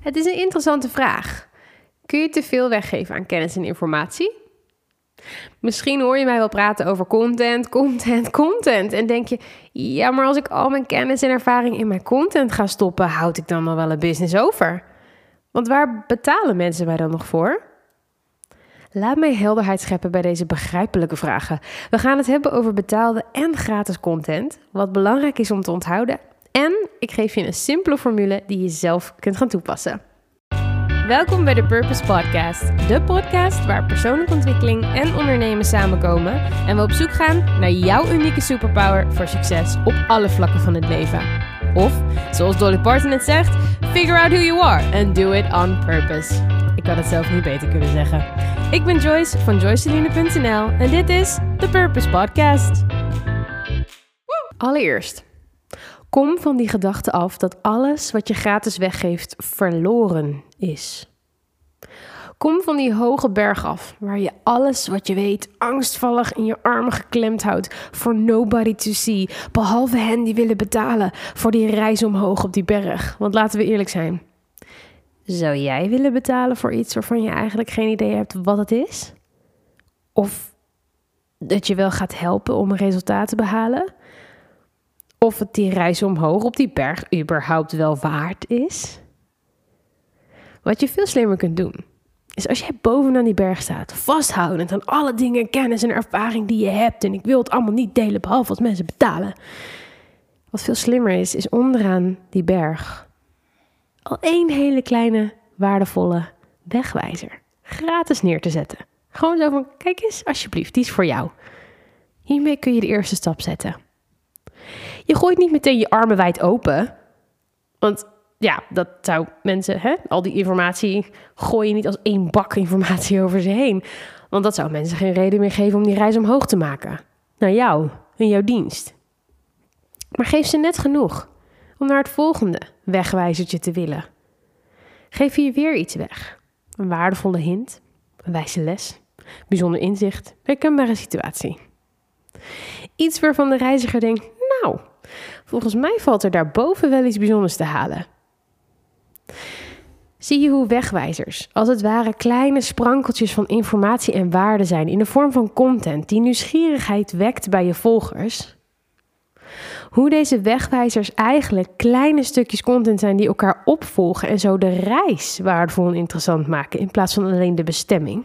Het is een interessante vraag. Kun je te veel weggeven aan kennis en informatie? Misschien hoor je mij wel praten over content, content, content. En denk je, ja, maar als ik al mijn kennis en ervaring in mijn content ga stoppen, houd ik dan nog wel een business over? Want waar betalen mensen mij dan nog voor? Laat mij helderheid scheppen bij deze begrijpelijke vragen. We gaan het hebben over betaalde en gratis content, wat belangrijk is om te onthouden. En ik geef je een simpele formule die je zelf kunt gaan toepassen. Welkom bij de Purpose Podcast, de podcast waar persoonlijke ontwikkeling en ondernemen samenkomen en we op zoek gaan naar jouw unieke superpower voor succes op alle vlakken van het leven. Of, zoals Dolly Parton het zegt, figure out who you are and do it on purpose. Ik had het zelf niet beter kunnen zeggen. Ik ben Joyce van joyceline.nl en dit is de Purpose Podcast. Allereerst, kom van die gedachte af dat alles wat je gratis weggeeft verloren is. Kom van die hoge berg af, waar je alles wat je weet angstvallig in je armen geklemd houdt, for nobody to see, behalve hen die willen betalen voor die reis omhoog op die berg. Want laten we eerlijk zijn, zou jij willen betalen voor iets waarvan je eigenlijk geen idee hebt wat het is? Of dat je wel gaat helpen om een resultaat te behalen? Of het die reis omhoog op die berg überhaupt wel waard is? Wat je veel slimmer kunt doen, is als jij bovenaan die berg staat, vasthoudend aan alle dingen, kennis en ervaring die je hebt. En ik wil het allemaal niet delen, behalve als mensen betalen. Wat veel slimmer is, is onderaan die berg al één hele kleine, waardevolle wegwijzer gratis neer te zetten. Gewoon zo van: kijk eens, alsjeblieft, die is voor jou. Hiermee kun je de eerste stap zetten. Je gooit niet meteen je armen wijd open. Want ja, dat zou mensen, hè, al die informatie gooi je niet als één bak informatie over ze heen. Want dat zou mensen geen reden meer geven om die reis omhoog te maken. Naar jou, in jouw dienst. Maar geef ze net genoeg om naar het volgende wegwijzertje te willen. Geef je weer iets weg. Een waardevolle hint, een wijze les, bijzonder inzicht, herkenbare situatie. Iets waarvan de reiziger denkt, nou, volgens mij valt er daarboven wel iets bijzonders te halen. Zie je hoe wegwijzers, als het ware kleine sprankeltjes van informatie en waarde zijn in de vorm van content die nieuwsgierigheid wekt bij je volgers? Hoe deze wegwijzers eigenlijk kleine stukjes content zijn die elkaar opvolgen en zo de reis waardevol en interessant maken in plaats van alleen de bestemming?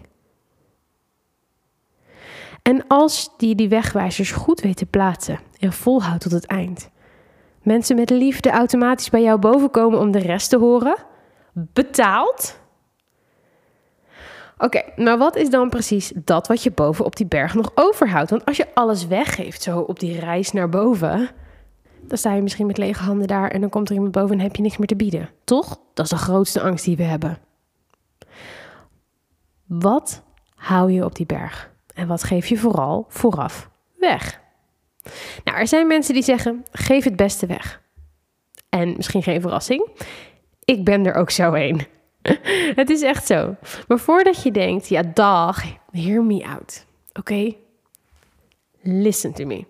En als die die wegwijzers goed weet te plaatsen en volhoudt tot het eind, mensen met liefde automatisch bij jou bovenkomen om de rest te horen, betaald. Oké, maar wat is dan precies dat wat je boven op die berg nog overhoudt? Want als je alles weggeeft zo op die reis naar boven, dan sta je misschien met lege handen daar en dan komt er iemand boven en heb je niks meer te bieden. Toch? Dat is de grootste angst die we hebben. Wat hou je op die berg? En wat geef je vooral vooraf weg? Nou, er zijn mensen die zeggen: geef het beste weg. En misschien geen verrassing. Ik ben er ook zo een. het is echt zo. Maar voordat je denkt, ja, dag, hear me out. Oké? Listen to me.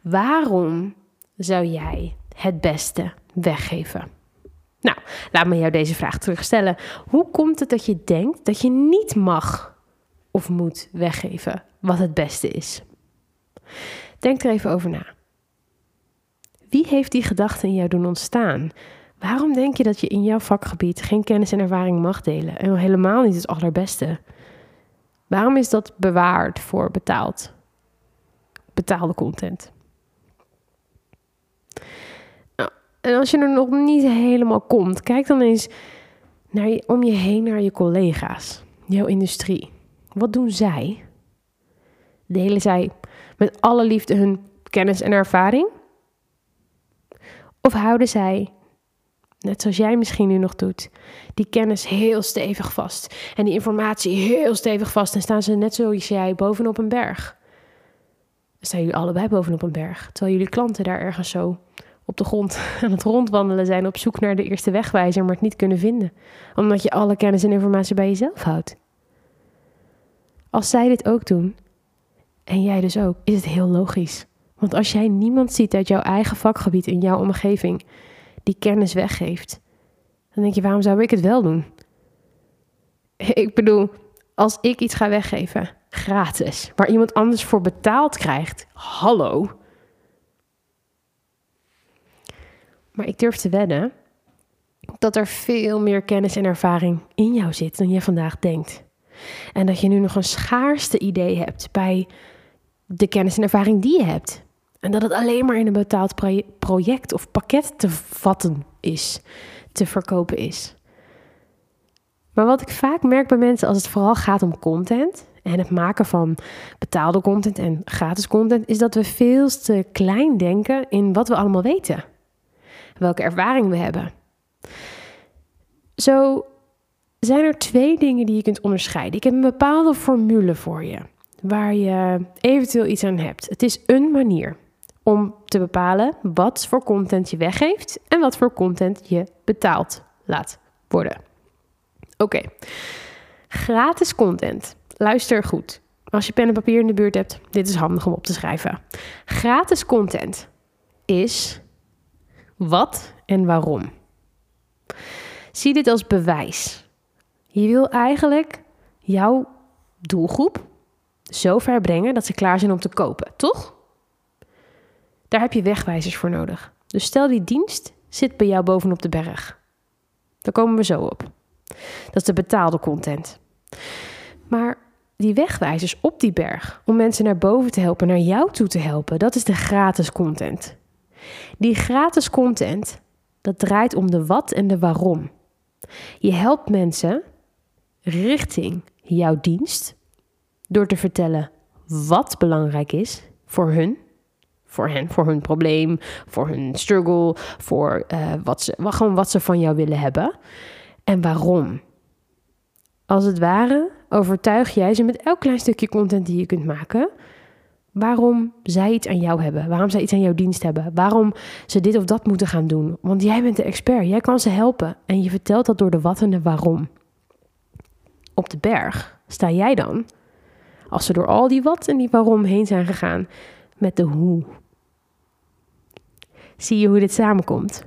Waarom zou jij het beste weggeven? Nou, laat me jou deze vraag terugstellen. Hoe komt het dat je denkt dat je niet mag of moet weggeven wat het beste is? Denk er even over na. Wie heeft die gedachte in jou doen ontstaan? Waarom denk je dat je in jouw vakgebied geen kennis en ervaring mag delen en helemaal niet het allerbeste? Waarom is dat bewaard voor betaald? Betaalde content. Nou, en als je er nog niet helemaal komt, kijk dan eens naar om je heen naar je collega's, jouw industrie. Wat doen zij? Delen zij met alle liefde hun kennis en ervaring? Of houden zij, net zoals jij misschien nu nog doet, die kennis heel stevig vast en die informatie heel stevig vast en staan ze net zoals jij bovenop een berg? Staan jullie allebei bovenop een berg, terwijl jullie klanten daar ergens zo op de grond aan het rondwandelen zijn op zoek naar de eerste wegwijzer, maar het niet kunnen vinden, omdat je alle kennis en informatie bij jezelf houdt. Als zij dit ook doen, en jij dus ook, is het heel logisch. Want als jij niemand ziet uit jouw eigen vakgebied in jouw omgeving die kennis weggeeft, Dan denk je, waarom zou ik het wel doen? Ik bedoel, als ik iets ga weggeven, gratis, waar iemand anders voor betaald krijgt, hallo. Maar ik durf te wedden dat er veel meer kennis en ervaring in jou zit dan je vandaag denkt. En dat je nu nog een schaarste idee hebt bij de kennis en ervaring die je hebt. En dat het alleen maar in een betaald project of pakket te vatten is, te verkopen is. Maar wat ik vaak merk bij mensen als het vooral gaat om content en het maken van betaalde content en gratis content, is dat we veel te klein denken in wat we allemaal weten. Welke ervaring we hebben. Zo zijn er twee dingen die je kunt onderscheiden. Ik heb een bepaalde formule voor je, waar je eventueel iets aan hebt. Het is een manier om te bepalen wat voor content je weggeeft en wat voor content je betaald laat worden. Oké, gratis content. Luister goed. Als je pen en papier in de buurt hebt, dit is handig om op te schrijven. Gratis content is wat en waarom. Zie dit als bewijs. Je wil eigenlijk jouw doelgroep zo ver brengen dat ze klaar zijn om te kopen, toch? Daar heb je wegwijzers voor nodig. Dus stel die dienst zit bij jou bovenop de berg. Daar komen we zo op. Dat is de betaalde content. Maar die wegwijzers op die berg, om mensen naar boven te helpen, naar jou toe te helpen, dat is de gratis content. Die gratis content, dat draait om de wat en de waarom. Je helpt mensen richting jouw dienst door te vertellen wat belangrijk is voor hun, voor hen, voor hun probleem, voor hun struggle, voor uh, wat ze, gewoon wat ze van jou willen hebben en waarom. Als het ware overtuig jij ze met elk klein stukje content die je kunt maken. Waarom zij iets aan jou hebben, waarom zij iets aan jouw dienst hebben, waarom ze dit of dat moeten gaan doen. Want jij bent de expert, jij kan ze helpen en je vertelt dat door de wat en de waarom. Op de berg sta jij dan, als ze door al die wat en die waarom heen zijn gegaan, met de hoe. Zie je hoe dit samenkomt?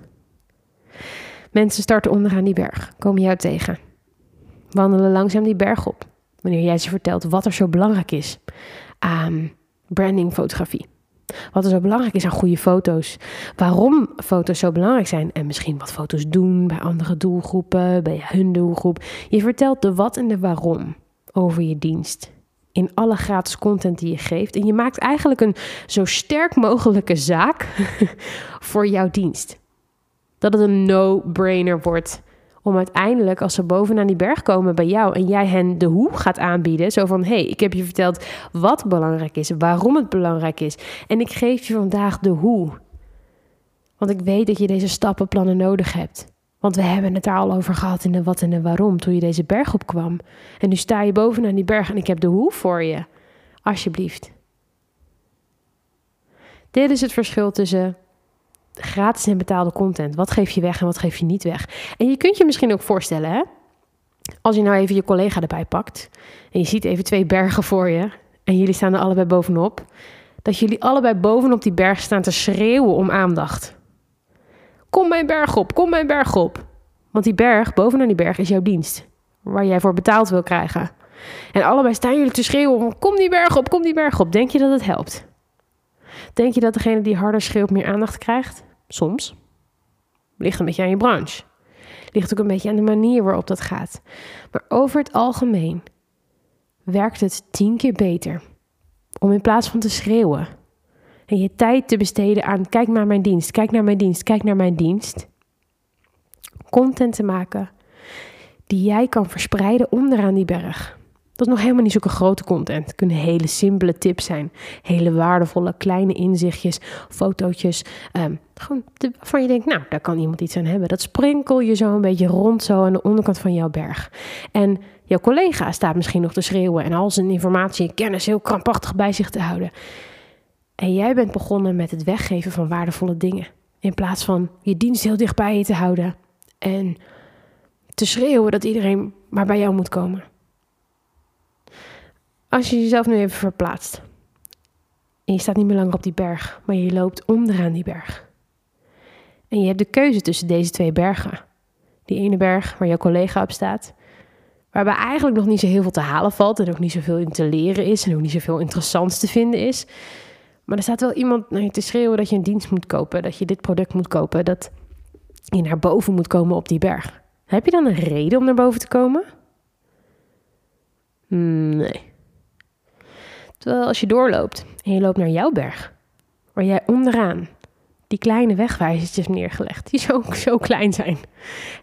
Mensen starten onderaan die berg, komen jou tegen. Wandelen langzaam die berg op. Wanneer jij ze vertelt wat er zo belangrijk is aan brandingfotografie. Wat er zo belangrijk is aan goede foto's. Waarom foto's zo belangrijk zijn. En misschien wat foto's doen bij andere doelgroepen, bij hun doelgroep. Je vertelt de wat en de waarom over je dienst. In alle gratis content die je geeft. En je maakt eigenlijk een zo sterk mogelijke zaak voor jouw dienst dat het een no-brainer wordt. Om uiteindelijk, als ze bovenaan die berg komen bij jou en jij hen de hoe gaat aanbieden. Zo van: hé, hey, ik heb je verteld wat belangrijk is, waarom het belangrijk is. En ik geef je vandaag de hoe. Want ik weet dat je deze stappenplannen nodig hebt. Want we hebben het daar al over gehad in de wat en de waarom toen je deze berg opkwam. En nu sta je bovenaan die berg en ik heb de hoe voor je. Alsjeblieft. Dit is het verschil tussen gratis en betaalde content. Wat geef je weg en wat geef je niet weg? En je kunt je misschien ook voorstellen, hè? Als je nou even je collega erbij pakt en je ziet even twee bergen voor je en jullie staan er allebei bovenop, dat jullie allebei bovenop die berg staan te schreeuwen om aandacht. Kom mijn berg op, kom mijn berg op. Want die berg, bovenaan die berg, is jouw dienst, waar jij voor betaald wil krijgen. En allebei staan jullie te schreeuwen: kom die berg op, kom die berg op. Denk je dat het helpt? Denk je dat degene die harder schreeuwt meer aandacht krijgt? Soms. Ligt een beetje aan je branche. Ligt ook een beetje aan de manier waarop dat gaat. Maar over het algemeen werkt het tien keer beter om in plaats van te schreeuwen en je tijd te besteden aan kijk naar mijn dienst, kijk naar mijn dienst, kijk naar mijn dienst, content te maken die jij kan verspreiden onderaan die berg. Dat is nog helemaal niet zulke grote content. Het kunnen hele simpele tips zijn. Hele waardevolle kleine inzichtjes, fotootjes. Um, gewoon waarvan je denkt, nou, daar kan iemand iets aan hebben. Dat sprinkel je zo een beetje rond zo aan de onderkant van jouw berg. En jouw collega staat misschien nog te schreeuwen en al zijn informatie en kennis heel krampachtig bij zich te houden. En jij bent begonnen met het weggeven van waardevolle dingen. In plaats van je dienst heel dicht bij je te houden en te schreeuwen dat iedereen maar bij jou moet komen. Als je jezelf nu even verplaatst. En je staat niet meer langer op die berg, maar je loopt onderaan die berg. En je hebt de keuze tussen deze twee bergen. Die ene berg waar jouw collega op staat. Waarbij eigenlijk nog niet zo heel veel te halen valt en ook niet zoveel in te leren is en ook niet zoveel interessants te vinden is. Maar er staat wel iemand naar je te schreeuwen dat je een dienst moet kopen, dat je dit product moet kopen, dat je naar boven moet komen op die berg. Heb je dan een reden om naar boven te komen? Nee. Terwijl als je doorloopt en je loopt naar jouw berg, waar jij onderaan die kleine wegwijzertjes neergelegd, die zo, zo klein zijn,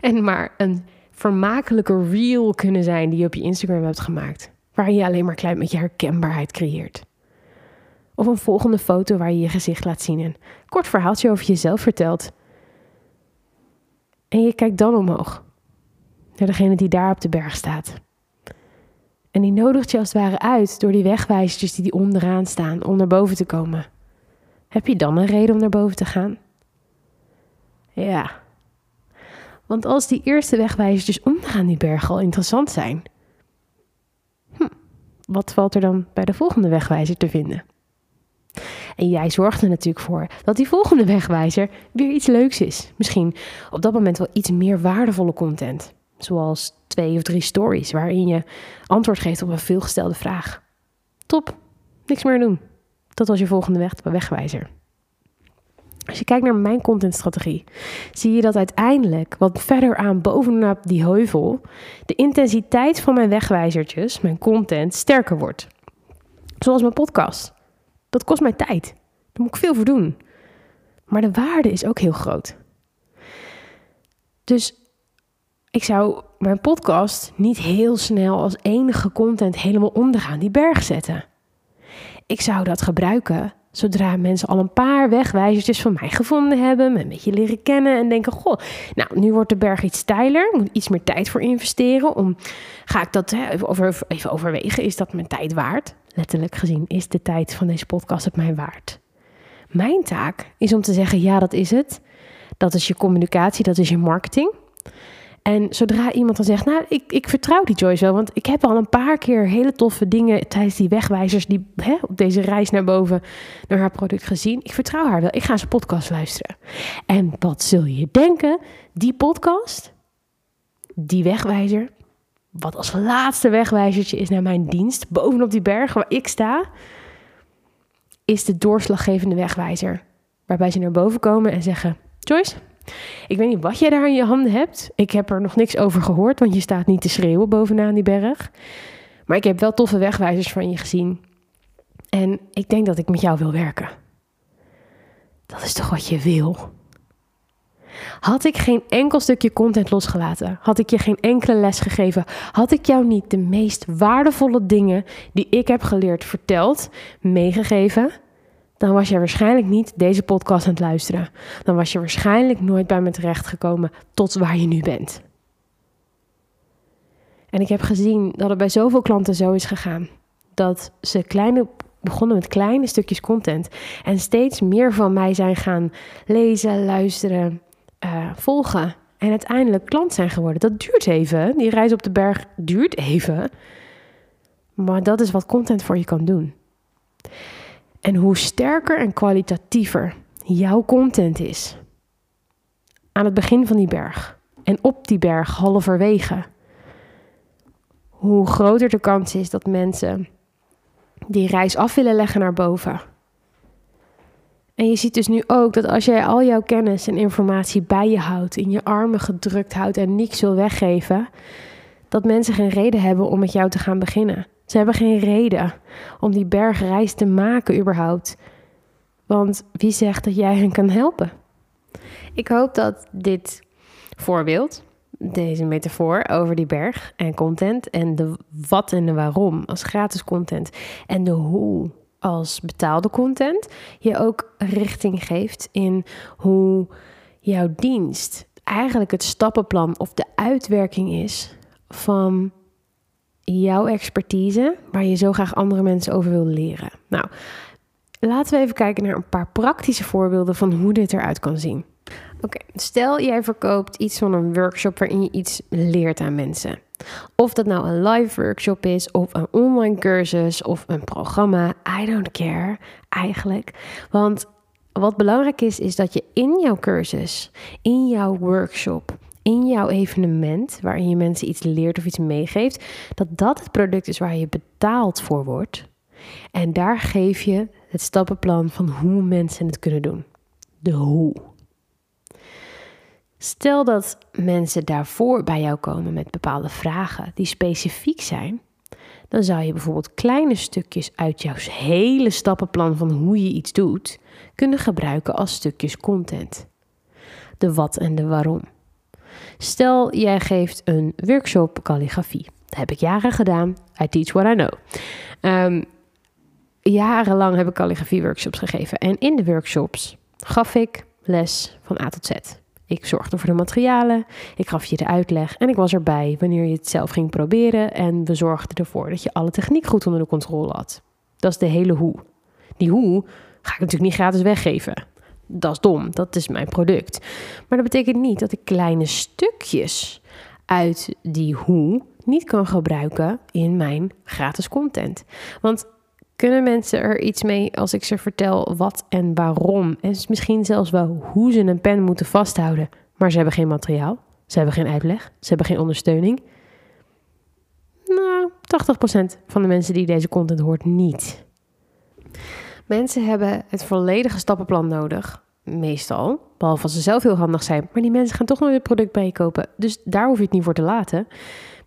en maar een vermakelijke reel kunnen zijn die je op je Instagram hebt gemaakt, waar je alleen maar klein met je herkenbaarheid creëert. Of een volgende foto waar je je gezicht laat zien en kort verhaaltje over jezelf vertelt. En je kijkt dan omhoog, naar degene die daar op de berg staat. En die nodigt je als het ware uit door die wegwijzers die, die onderaan staan om naar boven te komen. Heb je dan een reden om naar boven te gaan? Ja. Want als die eerste wegwijzers dus onderaan die berg al interessant zijn, hm, wat valt er dan bij de volgende wegwijzer te vinden? En jij zorgt er natuurlijk voor dat die volgende wegwijzer weer iets leuks is. Misschien op dat moment wel iets meer waardevolle content. Zoals twee of drie stories waarin je antwoord geeft op een veelgestelde vraag. Top, niks meer doen. Dat was je volgende weg, wegwijzer. Als je kijkt naar mijn contentstrategie, zie je dat uiteindelijk, wat verder aan bovenop die heuvel, de intensiteit van mijn wegwijzertjes, mijn content, sterker wordt. Zoals mijn podcast. Dat kost mij tijd. Daar moet ik veel voor doen. Maar de waarde is ook heel groot. Dus ik zou mijn podcast niet heel snel als enige content helemaal onderaan die berg zetten. Ik zou dat gebruiken zodra mensen al een paar wegwijzertjes van mij gevonden hebben, me een beetje leren kennen en denken: Goh, nou, nu wordt de berg iets steiler, moet iets meer tijd voor investeren. Om, ga ik dat even, over, even overwegen? Is dat mijn tijd waard? Letterlijk gezien, is de tijd van deze podcast het mij waard? Mijn taak is om te zeggen: Ja, dat is het. Dat is je communicatie, dat is je marketing. En zodra iemand dan zegt, nou, ik, ik vertrouw die Joyce wel, want ik heb al een paar keer hele toffe dingen tijdens die wegwijzers die hè, op deze reis naar boven naar haar product gezien. Ik vertrouw haar wel. Ik ga zijn podcast luisteren. En wat zul je denken? Die podcast, die wegwijzer, wat als laatste wegwijzertje is naar mijn dienst, bovenop die berg waar ik sta, is de doorslaggevende wegwijzer. Waarbij ze naar boven komen en zeggen: Joyce, ik weet niet wat jij daar in je handen hebt. Ik heb er nog niks over gehoord, want je staat niet te schreeuwen bovenaan die berg. Maar ik heb wel toffe wegwijzers van je gezien. En ik denk dat ik met jou wil werken. Dat is toch wat je wil? Had ik geen enkel stukje content losgelaten, had ik je geen enkele les gegeven, had ik jou niet de meest waardevolle dingen die ik heb geleerd verteld, meegegeven, dan was je waarschijnlijk niet deze podcast aan het luisteren. Dan was je waarschijnlijk nooit bij me terechtgekomen tot waar je nu bent. En ik heb gezien dat het bij zoveel klanten zo is gegaan. Dat ze begonnen met kleine stukjes content. En steeds meer van mij zijn gaan lezen, luisteren, uh, volgen. En uiteindelijk klant zijn geworden. Dat duurt even. Die reis op de berg duurt even. Maar dat is wat content voor je kan doen. En hoe sterker en kwalitatiever jouw content is aan het begin van die berg en op die berg halverwege, hoe groter de kans is dat mensen die reis af willen leggen naar boven. En je ziet dus nu ook dat als jij al jouw kennis en informatie bij je houdt, in je armen gedrukt houdt en niets wil weggeven, dat mensen geen reden hebben om met jou te gaan beginnen. Ze hebben geen reden om die bergreis te maken überhaupt. Want wie zegt dat jij hen kan helpen? Ik hoop dat dit voorbeeld, deze metafoor over die berg en content en de wat en de waarom als gratis content en de hoe als betaalde content, je ook richting geeft in hoe jouw dienst eigenlijk het stappenplan of de uitwerking is van jouw expertise waar je zo graag andere mensen over wil leren. Nou, laten we even kijken naar een paar praktische voorbeelden van hoe dit eruit kan zien. Oké, stel jij verkoopt iets van een workshop waarin je iets leert aan mensen. Of dat nou een live workshop is, of een online cursus, of een programma. I don't care eigenlijk. Want wat belangrijk is, is dat je in jouw cursus, in jouw workshop, in jouw evenement, waarin je mensen iets leert of iets meegeeft, dat dat het product is waar je betaald voor wordt. En daar geef je het stappenplan van hoe mensen het kunnen doen. De hoe. Stel dat mensen daarvoor bij jou komen met bepaalde vragen die specifiek zijn, dan zou je bijvoorbeeld kleine stukjes uit jouw hele stappenplan van hoe je iets doet kunnen gebruiken als stukjes content. De wat en de waarom. Stel, jij geeft een workshop calligrafie. Dat heb ik jaren gedaan. I teach what I know. Um, jarenlang heb ik calligrafie workshops gegeven. En in de workshops gaf ik les van A tot Z. Ik zorgde voor de materialen, ik gaf je de uitleg en ik was erbij wanneer je het zelf ging proberen. En we zorgden ervoor dat je alle techniek goed onder de controle had. Dat is de hele hoe. Die hoe ga ik natuurlijk niet gratis weggeven. Dat is dom, dat is mijn product. Maar dat betekent niet dat ik kleine stukjes uit die hoe niet kan gebruiken in mijn gratis content. Want kunnen mensen er iets mee als ik ze vertel wat en waarom? En misschien zelfs wel hoe ze een pen moeten vasthouden. Maar ze hebben geen materiaal, ze hebben geen uitleg, ze hebben geen ondersteuning. Nou, 80% van de mensen die deze content hoort niet. Mensen hebben het volledige stappenplan nodig, meestal. Behalve als ze zelf heel handig zijn. Maar die mensen gaan toch nooit het product bij je kopen. Dus daar hoef je het niet voor te laten.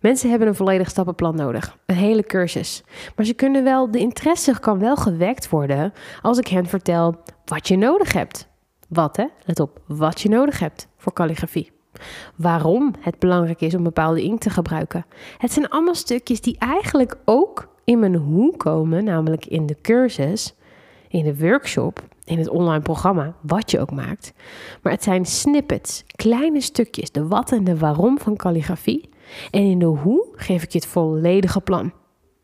Mensen hebben een volledig stappenplan nodig, een hele cursus. Maar ze kunnen wel, de interesse kan wel gewekt worden als ik hen vertel wat je nodig hebt. Wat hè? Let op, wat je nodig hebt voor calligrafie. Waarom het belangrijk is om bepaalde inkt te gebruiken. Het zijn allemaal stukjes die eigenlijk ook in mijn hoe komen, namelijk in de cursus, in de workshop, in het online programma, wat je ook maakt. Maar het zijn snippets, kleine stukjes, de wat en de waarom van calligrafie, en in de hoe geef ik je het volledige plan.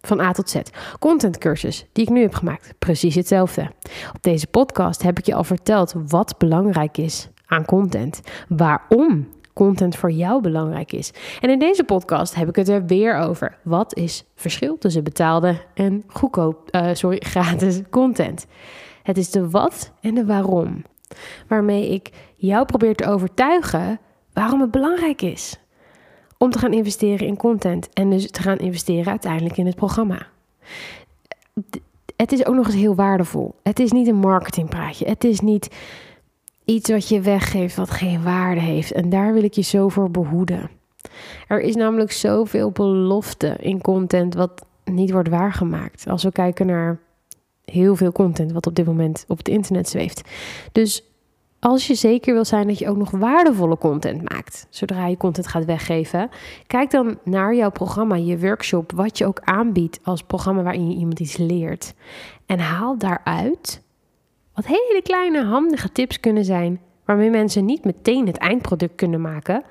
Van A tot Z. Contentcursus die ik nu heb gemaakt. Precies hetzelfde. Op deze podcast heb ik je al verteld wat belangrijk is aan content. Waarom content voor jou belangrijk is. En in deze podcast heb ik het er weer over. Wat is verschil tussen betaalde en goedkoop, uh, sorry, gratis content? Het is de wat en de waarom. Waarmee ik jou probeer te overtuigen waarom het belangrijk is om te gaan investeren in content en dus te gaan investeren uiteindelijk in het programma. Het is ook nog eens heel waardevol. Het is niet een marketingpraatje. Het is niet iets wat je weggeeft wat geen waarde heeft. En daar wil ik je zo voor behoeden. Er is namelijk zoveel belofte in content wat niet wordt waargemaakt. Als we kijken naar heel veel content wat op dit moment op het internet zweeft. Dus als je zeker wil zijn dat je ook nog waardevolle content maakt, zodra je content gaat weggeven, kijk dan naar jouw programma, je workshop, wat je ook aanbiedt als programma waarin je iemand iets leert. En haal daaruit hele kleine handige tips kunnen zijn, waarmee mensen niet meteen het eindproduct kunnen maken,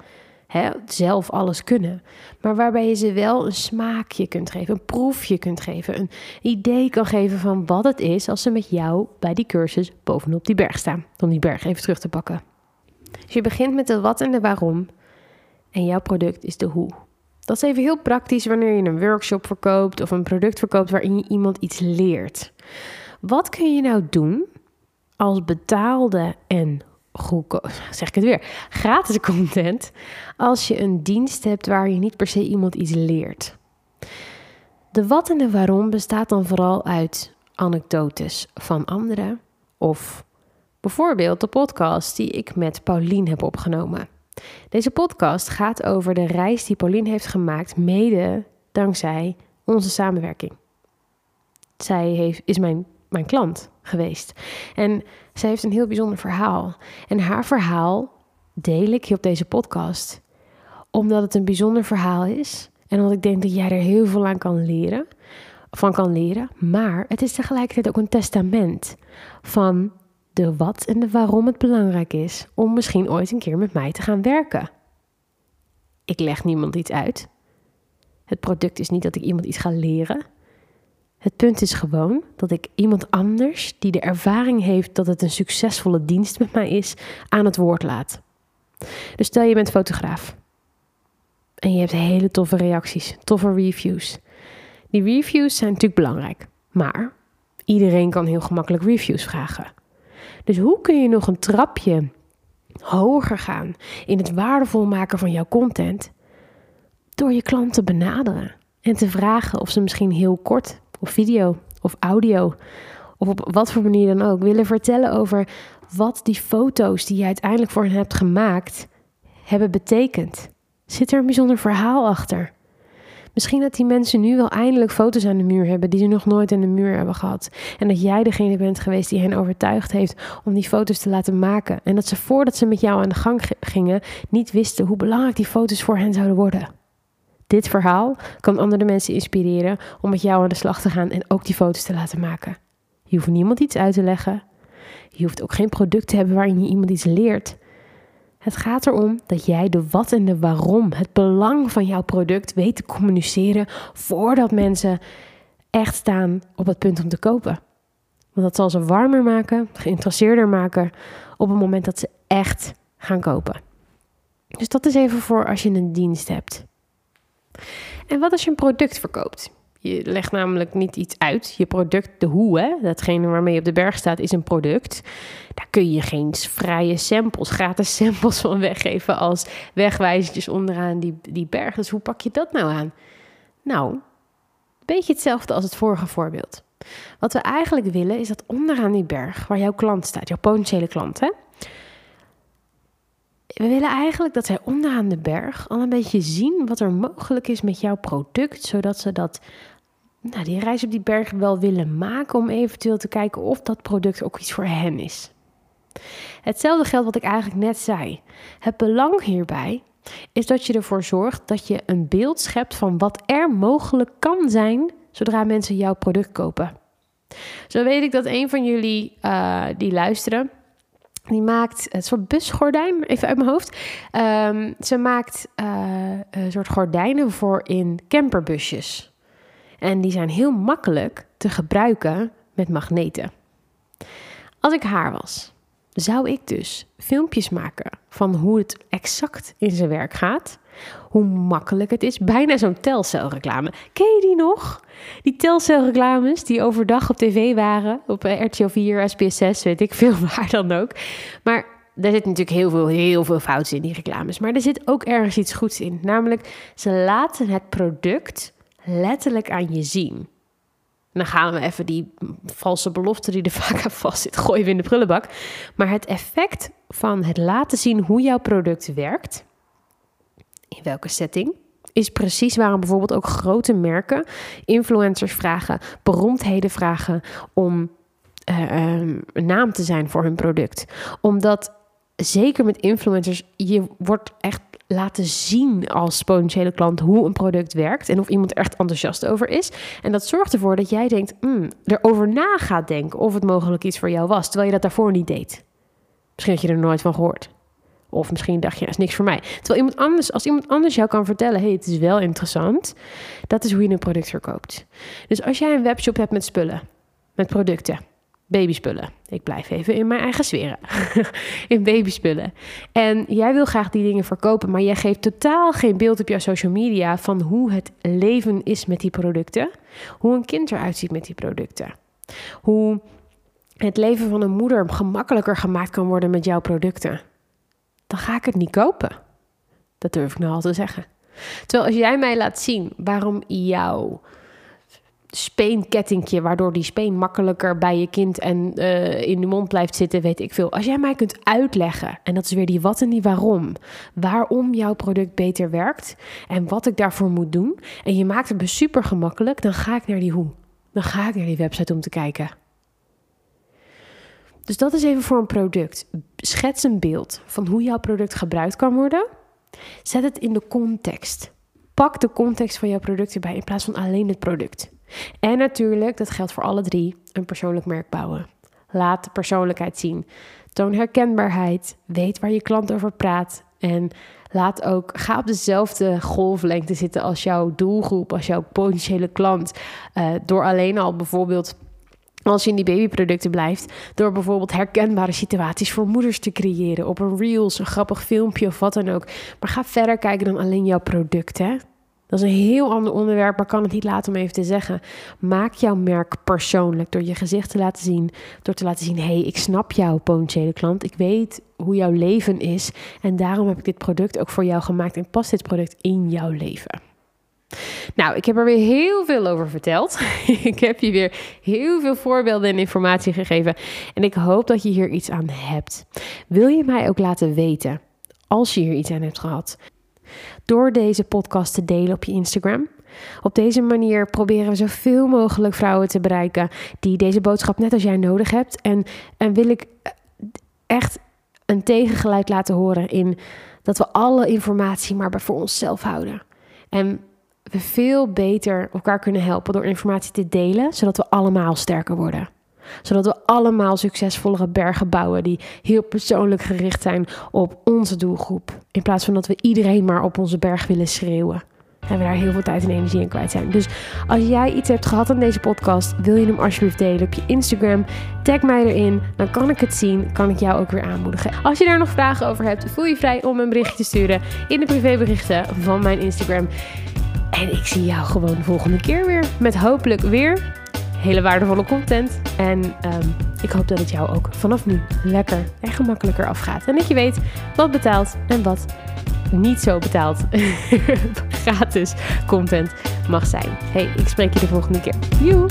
hè, zelf alles kunnen. Maar waarbij je ze wel een smaakje kunt geven, een proefje kunt geven, een idee kan geven van wat het is als ze met jou bij die cursus bovenop die berg staan. Om die berg even terug te pakken. Dus je begint met de wat en de waarom. En jouw product is de hoe. Dat is even heel praktisch wanneer je een workshop verkoopt of een product verkoopt waarin je iemand iets leert. Wat kun je nou doen als betaalde en goedkoop, zeg ik het weer, gratis content als je een dienst hebt waar je niet per se iemand iets leert. De wat en de waarom bestaat dan vooral uit anekdotes van anderen of bijvoorbeeld de podcast die ik met Paulien heb opgenomen. Deze podcast gaat over de reis die Paulien heeft gemaakt, mede dankzij onze samenwerking. Zij heeft, is mijn, mijn klant geweest. En zij heeft een heel bijzonder verhaal. En haar verhaal deel ik hier op deze podcast. Omdat het een bijzonder verhaal is. En omdat ik denk dat jij er heel veel aan kan leren. Van kan leren. Maar het is tegelijkertijd ook een testament van de wat en de waarom het belangrijk is om misschien ooit een keer met mij te gaan werken. Ik leg niemand iets uit. Het product is niet dat ik iemand iets ga leren. Het punt is gewoon dat ik iemand anders die de ervaring heeft dat het een succesvolle dienst met mij is, aan het woord laat. Dus stel je bent fotograaf en je hebt hele toffe reacties, toffe reviews. Die reviews zijn natuurlijk belangrijk, maar iedereen kan heel gemakkelijk reviews vragen. Dus hoe kun je nog een trapje hoger gaan in het waardevol maken van jouw content door je klant te benaderen en te vragen of ze misschien heel kort of video of audio of op wat voor manier dan ook willen vertellen over wat die foto's die je uiteindelijk voor hen hebt gemaakt hebben betekend. Zit er een bijzonder verhaal achter? Misschien dat die mensen nu wel eindelijk foto's aan de muur hebben die ze nog nooit aan de muur hebben gehad. En dat jij degene bent geweest die hen overtuigd heeft om die foto's te laten maken. En dat ze voordat ze met jou aan de gang gingen niet wisten hoe belangrijk die foto's voor hen zouden worden. Dit verhaal kan andere mensen inspireren om met jou aan de slag te gaan en ook die foto's te laten maken. Je hoeft niemand iets uit te leggen. Je hoeft ook geen product te hebben waarin je iemand iets leert. Het gaat erom dat jij de wat en de waarom, het belang van jouw product weet te communiceren voordat mensen echt staan op het punt om te kopen. Want dat zal ze warmer maken, geïnteresseerder maken op het moment dat ze echt gaan kopen. Dus dat is even voor als je een dienst hebt. En wat als je een product verkoopt? Je legt namelijk niet iets uit. Je product, de hoe, hè, datgene waarmee je op de berg staat, is een product. Daar kun je geen vrije samples, gratis samples van weggeven als wegwijzertjes onderaan die, die berg. Dus hoe pak je dat nou aan? Nou, een beetje hetzelfde als het vorige voorbeeld. Wat we eigenlijk willen is dat onderaan die berg, waar jouw klant staat, jouw potentiële klant, hè, we willen eigenlijk dat zij onderaan de berg al een beetje zien wat er mogelijk is met jouw product, zodat ze dat, nou, die reis op die berg wel willen maken om eventueel te kijken of dat product ook iets voor hen is. Hetzelfde geldt wat ik eigenlijk net zei. Het belang hierbij is dat je ervoor zorgt dat je een beeld schept van wat er mogelijk kan zijn zodra mensen jouw product kopen. Zo weet ik dat een van jullie uh, die luisteren, die maakt een soort busgordijn, even uit mijn hoofd. Um, ze maakt uh, een soort gordijnen voor in camperbusjes. En die zijn heel makkelijk te gebruiken met magneten. Als ik haar was, zou ik dus filmpjes maken van hoe het exact in zijn werk gaat. Hoe makkelijk het is. Bijna zo'n telcelreclame. Ken je die nog? Die telcelreclames die overdag op tv waren. Op RTL 4, SBS 6, weet ik veel waar dan ook. Maar daar zit natuurlijk heel veel, heel veel fouten in die reclames. Maar er zit ook ergens iets goeds in. Namelijk, ze laten het product letterlijk aan je zien. En dan gaan we even die valse belofte die er vaak aan vast zit, gooien we in de prullenbak. Maar het effect van het laten zien hoe jouw product werkt, in welke setting, is precies waarom bijvoorbeeld ook grote merken influencers vragen, beroemdheden vragen om uh, een naam te zijn voor hun product. Omdat zeker met influencers, je wordt echt laten zien als potentiële klant hoe een product werkt en of iemand echt enthousiast over is. En dat zorgt ervoor dat jij denkt, mm, erover na gaat denken of het mogelijk iets voor jou was, terwijl je dat daarvoor niet deed. Misschien had je er nooit van gehoord. Of misschien dacht je, dat is niks voor mij. Terwijl iemand anders, als iemand anders jou kan vertellen, hey, het is wel interessant, dat is hoe je een product verkoopt. Dus als jij een webshop hebt met spullen, met producten, babyspullen. Ik blijf even in mijn eigen sferen. in babyspullen. En jij wil graag die dingen verkopen, maar jij geeft totaal geen beeld op jouw social media van hoe het leven is met die producten. Hoe een kind eruit ziet met die producten. Hoe het leven van een moeder gemakkelijker gemaakt kan worden met jouw producten. Dan ga ik het niet kopen. Dat durf ik nou al te zeggen. Terwijl als jij mij laat zien waarom jouw speenkettingje, waardoor die speen makkelijker bij je kind en uh, in de mond blijft zitten, weet ik veel. Als jij mij kunt uitleggen, en dat is weer die wat en die waarom, waarom jouw product beter werkt en wat ik daarvoor moet doen, en je maakt het me super gemakkelijk, dan ga ik naar die hoe. Dan ga ik naar die website om te kijken. Dus dat is even voor een product. Schets een beeld van hoe jouw product gebruikt kan worden. Zet het in de context. Pak de context van jouw product erbij in plaats van alleen het product. En natuurlijk, dat geldt voor alle drie, een persoonlijk merk bouwen. Laat de persoonlijkheid zien. Toon herkenbaarheid. Weet waar je klant over praat. En laat ook, ga op dezelfde golflengte zitten als jouw doelgroep, als jouw potentiële klant. Uh, door alleen al bijvoorbeeld als je in die babyproducten blijft, door bijvoorbeeld herkenbare situaties voor moeders te creëren op een reels, een grappig filmpje of wat dan ook. Maar ga verder kijken dan alleen jouw product. Hè? Dat is een heel ander onderwerp, maar kan het niet laten om even te zeggen. Maak jouw merk persoonlijk door je gezicht te laten zien. Door te laten zien, hé, hey, ik snap jouw potentiële klant. Ik weet hoe jouw leven is. En daarom heb ik dit product ook voor jou gemaakt en past dit product in jouw leven. Nou, ik heb er weer heel veel over verteld. ik heb je weer heel veel voorbeelden en informatie gegeven. En ik hoop dat je hier iets aan hebt. Wil je mij ook laten weten als je hier iets aan hebt gehad? Door deze podcast te delen op je Instagram. Op deze manier proberen we zoveel mogelijk vrouwen te bereiken die deze boodschap net als jij nodig hebt. En, en wil ik echt een tegengeluid laten horen in dat we alle informatie maar voor onszelf houden. En we veel beter elkaar kunnen helpen door informatie te delen, zodat we allemaal sterker worden. Zodat we allemaal succesvollere bergen bouwen die heel persoonlijk gericht zijn op onze doelgroep. In plaats van dat we iedereen maar op onze berg willen schreeuwen. En we daar heel veel tijd en energie in kwijt zijn. Dus als jij iets hebt gehad aan deze podcast, wil je hem alsjeblieft delen op je Instagram. Tag mij erin, dan kan ik het zien, kan ik jou ook weer aanmoedigen. Als je daar nog vragen over hebt, voel je vrij om een berichtje te sturen in de privéberichten van mijn Instagram. En ik zie jou gewoon de volgende keer weer. Met hopelijk weer hele waardevolle content. En um, ik hoop dat het jou ook vanaf nu lekker en gemakkelijker afgaat. En dat je weet wat betaalt en wat niet zo betaald gratis content mag zijn. Hey, ik spreek je de volgende keer. Joe!